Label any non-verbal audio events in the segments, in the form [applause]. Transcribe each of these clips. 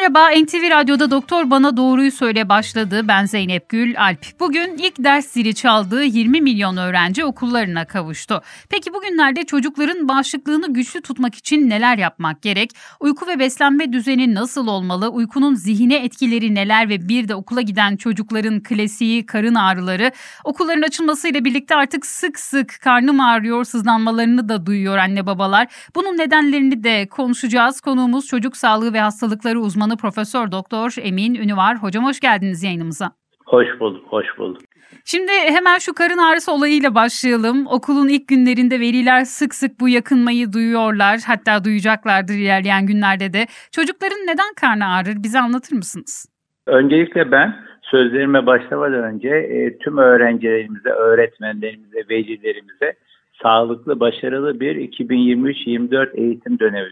Merhaba, NTV Radyo'da Doktor Bana Doğruyu Söyle başladı. Ben Zeynep Gül Alp. Bugün ilk ders zili çaldığı 20 milyon öğrenci okullarına kavuştu. Peki bugünlerde çocukların bağışıklığını güçlü tutmak için neler yapmak gerek? Uyku ve beslenme düzeni nasıl olmalı? Uykunun zihine etkileri neler ve bir de okula giden çocukların klasiği karın ağrıları. Okulların açılmasıyla birlikte artık sık sık karnım ağrıyor sızlanmalarını da duyuyor anne babalar. Bunun nedenlerini de konuşacağız. Konuğumuz çocuk sağlığı ve hastalıkları uzmanı Profesör Doktor Emin Ünüvar. Hocam hoş geldiniz yayınımıza. Hoş bulduk, hoş bulduk. Şimdi hemen şu karın ağrısı olayıyla başlayalım. Okulun ilk günlerinde veliler sık sık bu yakınmayı duyuyorlar. Hatta duyacaklardır ilerleyen günlerde de. Çocukların neden karnı ağrır? Bize anlatır mısınız? Öncelikle ben sözlerime başlamadan önce e, tüm öğrencilerimize, öğretmenlerimize, velilerimize sağlıklı, başarılı bir 2023-24 eğitim dönemi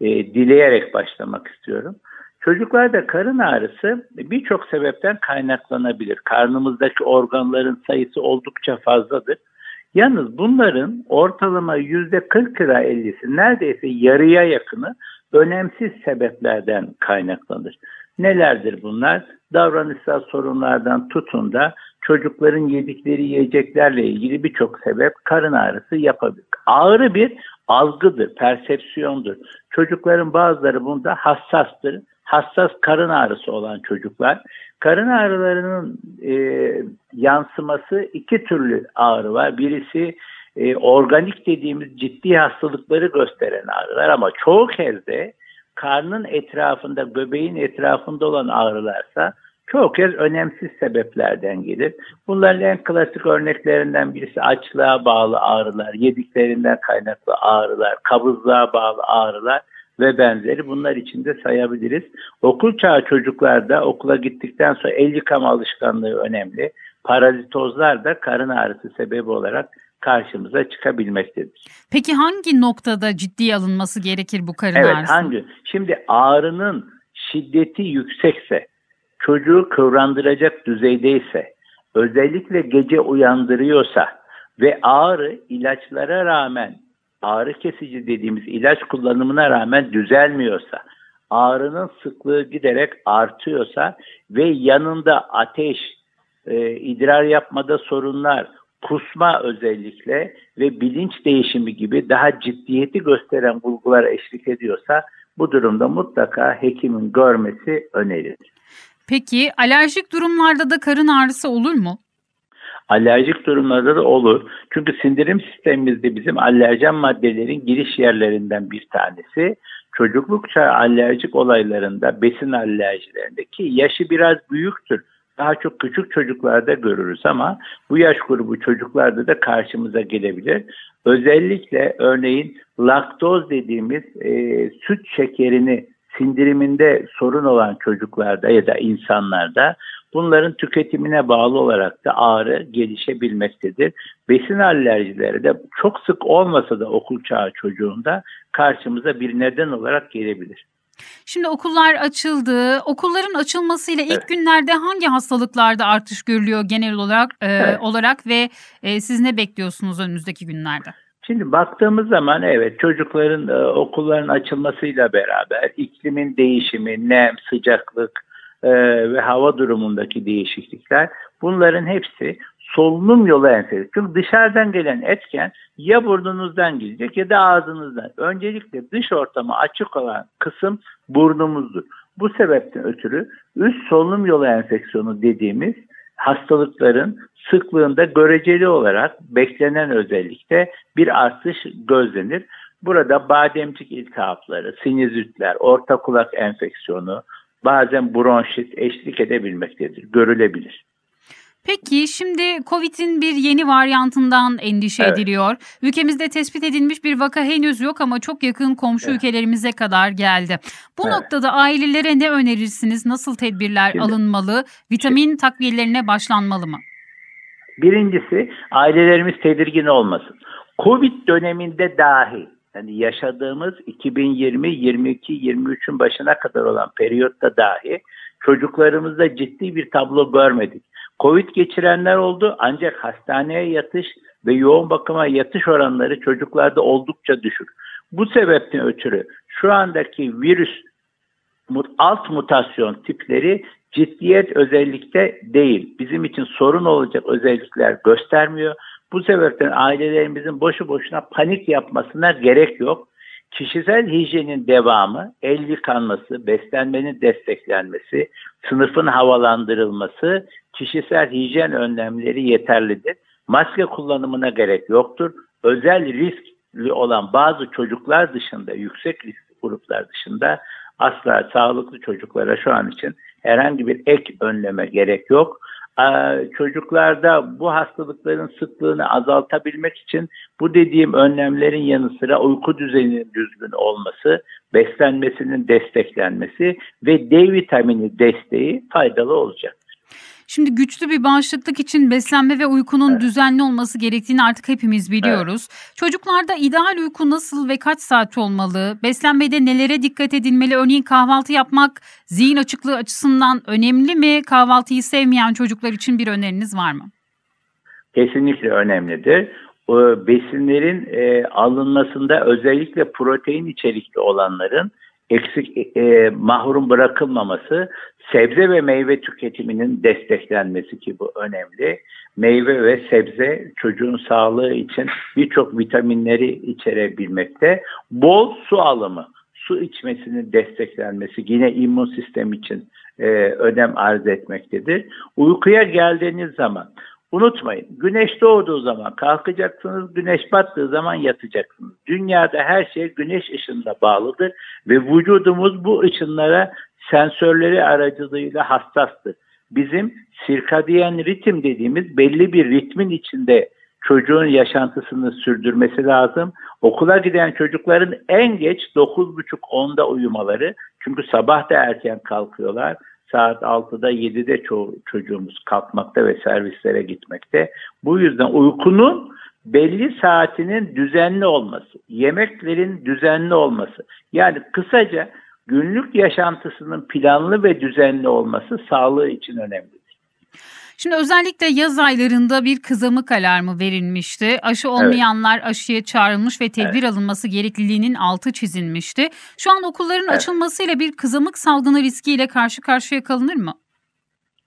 e, dileyerek başlamak istiyorum. Çocuklarda karın ağrısı birçok sebepten kaynaklanabilir. Karnımızdaki organların sayısı oldukça fazladır. Yalnız bunların ortalama yüzde 40 ila 50'si neredeyse yarıya yakını önemsiz sebeplerden kaynaklanır. Nelerdir bunlar? Davranışsal sorunlardan tutun da çocukların yedikleri yiyeceklerle ilgili birçok sebep karın ağrısı yapabilir. Ağrı bir algıdır, persepsiyondur. Çocukların bazıları bunda hassastır. Hassas karın ağrısı olan çocuklar. Karın ağrılarının e, yansıması iki türlü ağrı var. Birisi e, organik dediğimiz ciddi hastalıkları gösteren ağrılar ama çoğu kez de karnın etrafında, göbeğin etrafında olan ağrılarsa çoğu kez önemsiz sebeplerden gelir. Bunların en klasik örneklerinden birisi açlığa bağlı ağrılar, yediklerinden kaynaklı ağrılar, kabızlığa bağlı ağrılar ve benzeri bunlar içinde sayabiliriz. Okul çağı çocuklarda okula gittikten sonra el yıkama alışkanlığı önemli. Parazitozlar da karın ağrısı sebebi olarak karşımıza çıkabilmektedir. Peki hangi noktada ciddi alınması gerekir bu karın evet, ağrısı? hangi? Şimdi ağrının şiddeti yüksekse, çocuğu kıvrandıracak düzeydeyse, özellikle gece uyandırıyorsa ve ağrı ilaçlara rağmen ağrı kesici dediğimiz ilaç kullanımına rağmen düzelmiyorsa, ağrının sıklığı giderek artıyorsa ve yanında ateş, e, idrar yapmada sorunlar, kusma özellikle ve bilinç değişimi gibi daha ciddiyeti gösteren bulgular eşlik ediyorsa bu durumda mutlaka hekimin görmesi önerilir. Peki alerjik durumlarda da karın ağrısı olur mu? Alerjik durumlarda da olur. Çünkü sindirim sistemimizde bizim alerjen maddelerin giriş yerlerinden bir tanesi. Çocukluk çağı alerjik olaylarında, besin alerjilerindeki yaşı biraz büyüktür. Daha çok küçük çocuklarda görürüz ama bu yaş grubu çocuklarda da karşımıza gelebilir. Özellikle örneğin laktoz dediğimiz e, süt şekerini sindiriminde sorun olan çocuklarda ya da insanlarda bunların tüketimine bağlı olarak da ağrı gelişebilmektedir. Besin alerjileri de çok sık olmasa da okul çağı çocuğunda karşımıza bir neden olarak gelebilir. Şimdi okullar açıldı. Okulların açılmasıyla ilk Evet. günlerde hangi hastalıklarda artış görülüyor genel olarak e, Evet. olarak ve e, siz ne bekliyorsunuz önümüzdeki günlerde? Şimdi baktığımız zaman evet çocukların e, okulların açılmasıyla beraber iklimin değişimi, nem, sıcaklık e, ve hava durumundaki değişiklikler bunların hepsi solunum yolu enfeksiyonu. Çünkü dışarıdan gelen etken ya burnunuzdan gelecek ya da ağzınızdan. Öncelikle dış ortama açık olan kısım burnumuzdur. Bu sebepten ötürü üst solunum yolu enfeksiyonu dediğimiz hastalıkların sıklığında göreceli olarak beklenen özellikle bir artış gözlenir. Burada bademcik iltihapları, sinüzitler, orta kulak enfeksiyonu, bazen bronşit eşlik edebilmektedir, görülebilir. Peki şimdi Covid'in bir yeni varyantından endişe Evet. ediliyor. Ülkemizde tespit edilmiş bir vaka henüz yok ama çok yakın komşu Evet. ülkelerimize kadar geldi. Bu Evet. noktada ailelere ne önerirsiniz? Nasıl tedbirler Şimdi- alınmalı? Vitamin takviyelerine başlanmalı mı? Birincisi ailelerimiz tedirgin olmasın. Covid döneminde dahi yani yaşadığımız 2020, 22, 23'ün başına kadar olan periyotta dahi çocuklarımızda ciddi bir tablo görmedik. Covid geçirenler oldu ancak hastaneye yatış ve yoğun bakıma yatış oranları çocuklarda oldukça düşük. Bu sebepten ötürü şu andaki virüs alt mutasyon tipleri ciddiyet özellikte değil. Bizim için sorun olacak özellikler göstermiyor. Bu sebepten ailelerimizin boşu boşuna panik yapmasına gerek yok. Kişisel hijyenin devamı, el yıkanması, beslenmenin desteklenmesi, sınıfın havalandırılması, kişisel hijyen önlemleri yeterlidir. Maske kullanımına gerek yoktur. Özel riskli olan bazı çocuklar dışında, yüksek risk gruplar dışında asla sağlıklı çocuklara şu an için herhangi bir ek önleme gerek yok. Ee, çocuklarda bu hastalıkların sıklığını azaltabilmek için bu dediğim önlemlerin yanı sıra uyku düzeninin düzgün olması, beslenmesinin desteklenmesi ve D vitamini desteği faydalı olacak. Şimdi güçlü bir bağışıklık için beslenme ve uykunun evet. düzenli olması gerektiğini artık hepimiz biliyoruz. Evet. Çocuklarda ideal uyku nasıl ve kaç saat olmalı? Beslenmede nelere dikkat edilmeli? Örneğin kahvaltı yapmak zihin açıklığı açısından önemli mi? Kahvaltıyı sevmeyen çocuklar için bir öneriniz var mı? Kesinlikle önemlidir. Besinlerin e, alınmasında özellikle protein içerikli olanların eksik e, mahrum bırakılmaması, sebze ve meyve tüketiminin desteklenmesi ki bu önemli. Meyve ve sebze çocuğun sağlığı için birçok vitaminleri içerebilmekte. Bol su alımı, su içmesinin desteklenmesi yine immün sistem için e, önem arz etmektedir. Uykuya geldiğiniz zaman Unutmayın güneş doğduğu zaman kalkacaksınız, güneş battığı zaman yatacaksınız. Dünyada her şey güneş ışınına bağlıdır ve vücudumuz bu ışınlara sensörleri aracılığıyla hassastır. Bizim sirkadiyen ritim dediğimiz belli bir ritmin içinde çocuğun yaşantısını sürdürmesi lazım. Okula giden çocukların en geç 9.30-10'da uyumaları. Çünkü sabah da erken kalkıyorlar saat 6'da 7'de çoğu çocuğumuz kalkmakta ve servislere gitmekte. Bu yüzden uykunun belli saatinin düzenli olması, yemeklerin düzenli olması. Yani kısaca günlük yaşantısının planlı ve düzenli olması sağlığı için önemlidir. Şimdi özellikle yaz aylarında bir kızamık alarmı verilmişti. Aşı olmayanlar evet. aşıya çağrılmış ve tedbir evet. alınması gerekliliğinin altı çizilmişti. Şu an okulların evet. açılmasıyla bir kızamık salgını riskiyle karşı karşıya kalınır mı?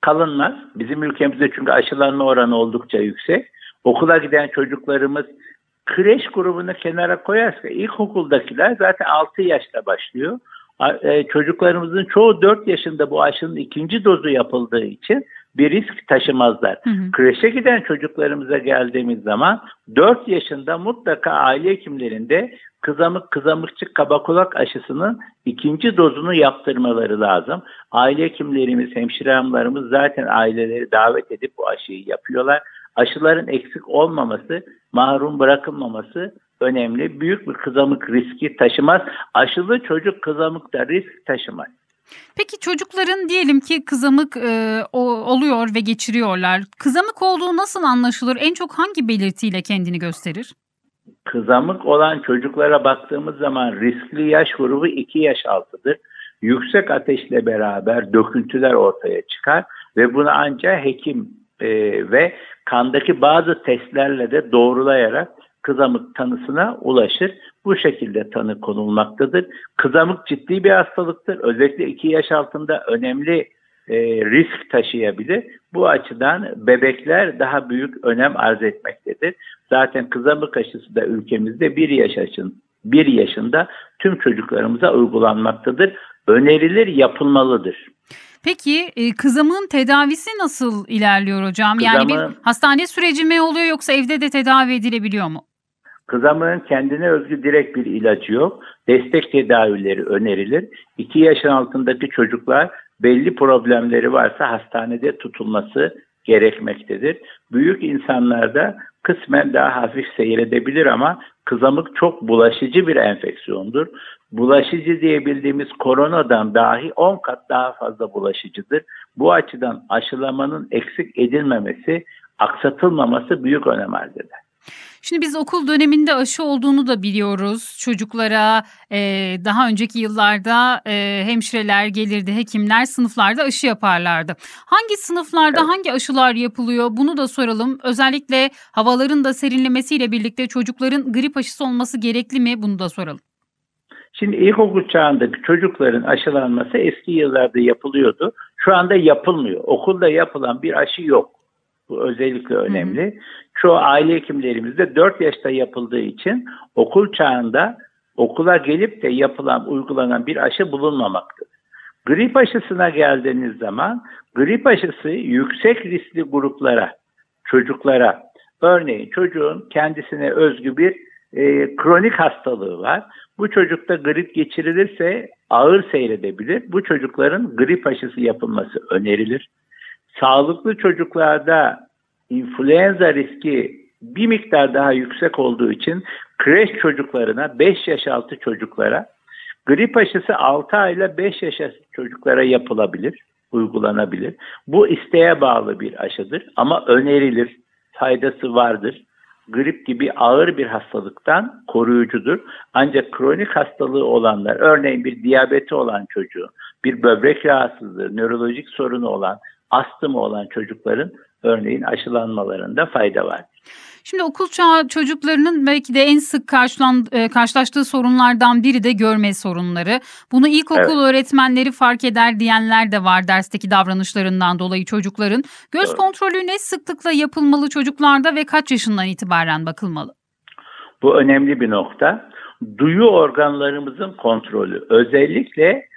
Kalınmaz. Bizim ülkemizde çünkü aşılanma oranı oldukça yüksek. Okula giden çocuklarımız kreş grubunu kenara koyarsa ilkokuldakiler zaten 6 yaşta başlıyor. E, çocuklarımızın çoğu 4 yaşında bu aşının ikinci dozu yapıldığı için bir risk taşımazlar. Hı hı. Kreşe giden çocuklarımıza geldiğimiz zaman 4 yaşında mutlaka aile hekimlerinde kızamık kızamıkçık kabakulak aşısının ikinci dozunu yaptırmaları lazım. Aile hekimlerimiz, hemşire hanımlarımız zaten aileleri davet edip bu aşıyı yapıyorlar. Aşıların eksik olmaması, mahrum bırakılmaması önemli. Büyük bir kızamık riski taşımaz. Aşılı çocuk kızamıkta risk taşımaz. Peki çocukların diyelim ki kızamık e, oluyor ve geçiriyorlar. Kızamık olduğu nasıl anlaşılır? En çok hangi belirtiyle kendini gösterir? Kızamık olan çocuklara baktığımız zaman riskli yaş grubu 2 yaş altıdır. Yüksek ateşle beraber döküntüler ortaya çıkar ve bunu ancak hekim e, ve kandaki bazı testlerle de doğrulayarak kızamık tanısına ulaşır. Bu şekilde tanı konulmaktadır. Kızamık ciddi bir hastalıktır. Özellikle 2 yaş altında önemli e, risk taşıyabilir. Bu açıdan bebekler daha büyük önem arz etmektedir. Zaten kızamık aşısı da ülkemizde 1 yaş yaşın 1 yaşında tüm çocuklarımıza uygulanmaktadır. Önerilir, yapılmalıdır. Peki e, kızamığın tedavisi nasıl ilerliyor hocam? Kızamığın, yani bir hastane süreci mi oluyor yoksa evde de tedavi edilebiliyor mu? Kızamığın kendine özgü direkt bir ilacı yok. Destek tedavileri önerilir. 2 yaşın altındaki çocuklar belli problemleri varsa hastanede tutulması gerekmektedir. Büyük insanlarda kısmen daha hafif seyredebilir ama kızamık çok bulaşıcı bir enfeksiyondur. Bulaşıcı diyebildiğimiz koronadan dahi 10 kat daha fazla bulaşıcıdır. Bu açıdan aşılamanın eksik edilmemesi, aksatılmaması büyük önem arz eder. Şimdi biz okul döneminde aşı olduğunu da biliyoruz. Çocuklara e, daha önceki yıllarda e, hemşireler gelirdi, hekimler sınıflarda aşı yaparlardı. Hangi sınıflarda evet. hangi aşılar yapılıyor bunu da soralım. Özellikle havaların da serinlemesiyle birlikte çocukların grip aşısı olması gerekli mi bunu da soralım. Şimdi ilkokul çağındaki çocukların aşılanması eski yıllarda yapılıyordu. Şu anda yapılmıyor. Okulda yapılan bir aşı yok. Bu özellikle önemli. Hı hı. Çoğu aile hekimlerimizde 4 yaşta yapıldığı için okul çağında okula gelip de yapılan, uygulanan bir aşı bulunmamaktadır. Grip aşısına geldiğiniz zaman grip aşısı yüksek riskli gruplara, çocuklara, örneğin çocuğun kendisine özgü bir e, kronik hastalığı var. Bu çocukta grip geçirilirse ağır seyredebilir. Bu çocukların grip aşısı yapılması önerilir. Sağlıklı çocuklarda influenza riski bir miktar daha yüksek olduğu için kreş çocuklarına 5 yaş altı çocuklara grip aşısı 6 ayla 5 yaş altı çocuklara yapılabilir, uygulanabilir. Bu isteğe bağlı bir aşıdır ama önerilir, faydası vardır grip gibi ağır bir hastalıktan koruyucudur. Ancak kronik hastalığı olanlar, örneğin bir diyabeti olan çocuğu, bir böbrek rahatsızlığı, nörolojik sorunu olan, astımı olan çocukların örneğin aşılanmalarında fayda var. Şimdi okul çağı çocuklarının belki de en sık karşılan, e, karşılaştığı sorunlardan biri de görme sorunları. Bunu ilkokul evet. öğretmenleri fark eder diyenler de var dersteki davranışlarından dolayı çocukların. Göz evet. kontrolü ne sıklıkla yapılmalı çocuklarda ve kaç yaşından itibaren bakılmalı? Bu önemli bir nokta. Duyu organlarımızın kontrolü özellikle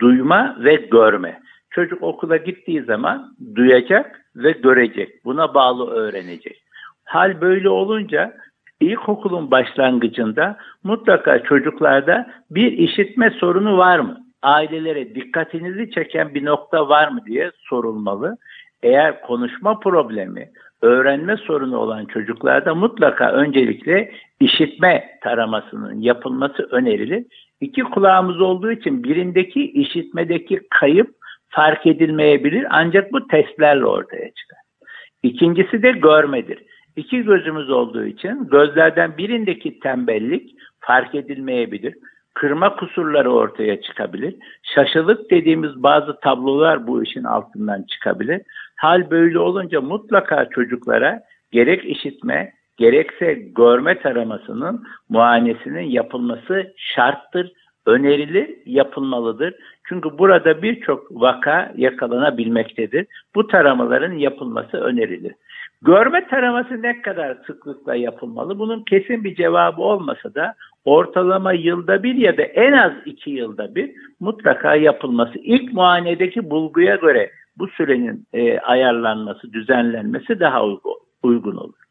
duyma ve görme. Çocuk okula gittiği zaman duyacak ve görecek. Buna bağlı öğrenecek. Hal böyle olunca ilkokulun başlangıcında mutlaka çocuklarda bir işitme sorunu var mı? Ailelere dikkatinizi çeken bir nokta var mı diye sorulmalı. Eğer konuşma problemi, öğrenme sorunu olan çocuklarda mutlaka öncelikle işitme taramasının yapılması önerilir. İki kulağımız olduğu için birindeki işitmedeki kayıp fark edilmeyebilir ancak bu testlerle ortaya çıkar. İkincisi de görmedir. İki gözümüz olduğu için gözlerden birindeki tembellik fark edilmeyebilir. Kırma kusurları ortaya çıkabilir. Şaşılık dediğimiz bazı tablolar bu işin altından çıkabilir. Hal böyle olunca mutlaka çocuklara gerek işitme gerekse görme taramasının muayenesinin yapılması şarttır, önerilir, yapılmalıdır. Çünkü burada birçok vaka yakalanabilmektedir. Bu taramaların yapılması önerilir. Görme taraması ne kadar sıklıkla yapılmalı? Bunun kesin bir cevabı olmasa da ortalama yılda bir ya da en az iki yılda bir mutlaka yapılması. İlk muayenedeki bulguya göre bu sürenin e, ayarlanması, düzenlenmesi daha uygun olur.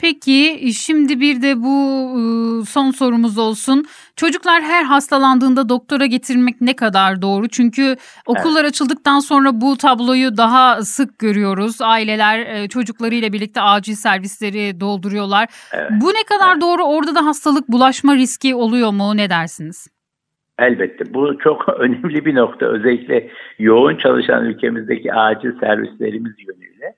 Peki şimdi bir de bu ıı, son sorumuz olsun. Çocuklar her hastalandığında doktora getirmek ne kadar doğru? Çünkü okullar evet. açıldıktan sonra bu tabloyu daha sık görüyoruz. Aileler çocuklarıyla birlikte acil servisleri dolduruyorlar. Evet. Bu ne kadar evet. doğru? Orada da hastalık bulaşma riski oluyor mu? Ne dersiniz? Elbette bu çok [laughs] önemli bir nokta özellikle yoğun çalışan ülkemizdeki acil servislerimiz yönüyle.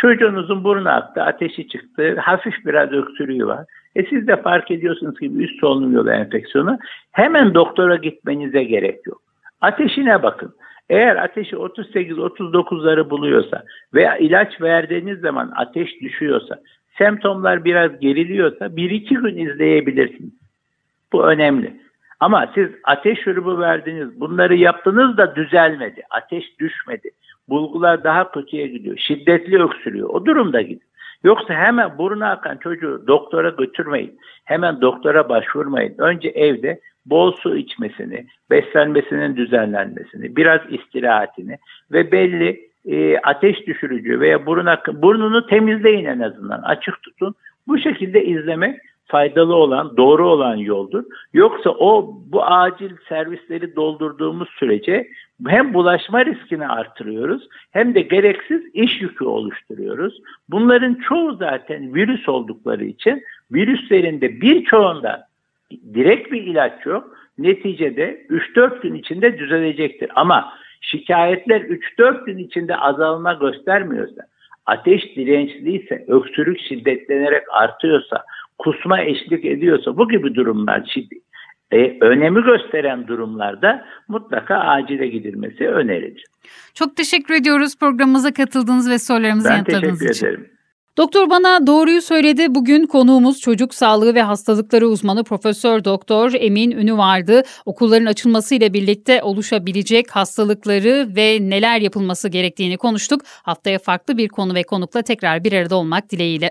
Çocuğunuzun burnu aktı, ateşi çıktı, hafif biraz öksürüğü var. E siz de fark ediyorsunuz ki üst solunum yolu enfeksiyonu. Hemen doktora gitmenize gerek yok. Ateşine bakın. Eğer ateşi 38-39'ları buluyorsa veya ilaç verdiğiniz zaman ateş düşüyorsa, semptomlar biraz geriliyorsa 1-2 gün izleyebilirsiniz. Bu önemli. Ama siz ateş şurubu verdiniz, bunları yaptınız da düzelmedi, ateş düşmedi bulgular daha kötüye gidiyor. Şiddetli öksürüyor. O durumda gidin. Yoksa hemen burnu akan çocuğu doktora götürmeyin. Hemen doktora başvurmayın. Önce evde bol su içmesini, beslenmesinin düzenlenmesini, biraz istirahatini ve belli e, ateş düşürücü veya burun akı, burnunu temizleyin en azından. Açık tutun. Bu şekilde izlemek faydalı olan, doğru olan yoldur. Yoksa o bu acil servisleri doldurduğumuz sürece hem bulaşma riskini artırıyoruz hem de gereksiz iş yükü oluşturuyoruz. Bunların çoğu zaten virüs oldukları için virüslerinde birçoğunda direkt bir ilaç yok. Neticede 3-4 gün içinde düzelecektir. Ama şikayetler 3-4 gün içinde azalma göstermiyorsa, ateş dirençliyse, öksürük şiddetlenerek artıyorsa, kusma eşlik ediyorsa bu gibi durumlar şiddet, e, önemi gösteren durumlarda mutlaka acile gidilmesi önerilir. Çok teşekkür ediyoruz programımıza katıldığınız ve sorularımızı Ben yanıtladığınız teşekkür için. ederim. Doktor bana doğruyu söyledi. Bugün konuğumuz çocuk sağlığı ve hastalıkları uzmanı Profesör Doktor Emin Ünü vardı. Okulların açılmasıyla birlikte oluşabilecek hastalıkları ve neler yapılması gerektiğini konuştuk. Haftaya farklı bir konu ve konukla tekrar bir arada olmak dileğiyle.